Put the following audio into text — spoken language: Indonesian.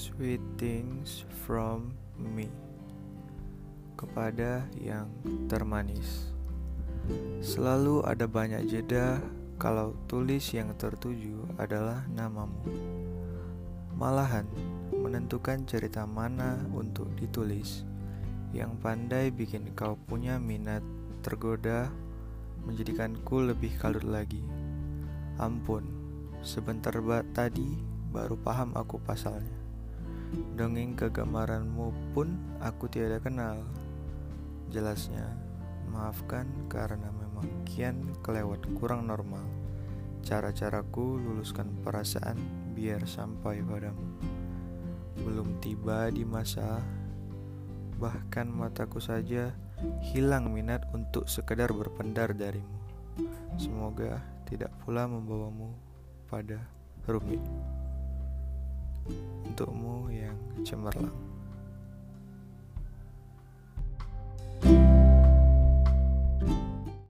Sweet things from me kepada yang termanis. Selalu ada banyak jeda kalau tulis yang tertuju adalah namamu. Malahan, menentukan cerita mana untuk ditulis yang pandai bikin kau punya minat tergoda menjadikanku lebih kalut lagi. Ampun, sebentar tadi baru paham aku pasalnya. Dongeng kegemaranmu pun aku tiada kenal. Jelasnya, maafkan karena memang kian kelewat kurang normal. Cara-caraku luluskan perasaan biar sampai padamu. Belum tiba di masa bahkan mataku saja hilang minat untuk sekedar berpendar darimu. Semoga tidak pula membawamu pada rumit. Untukmu cemerlang.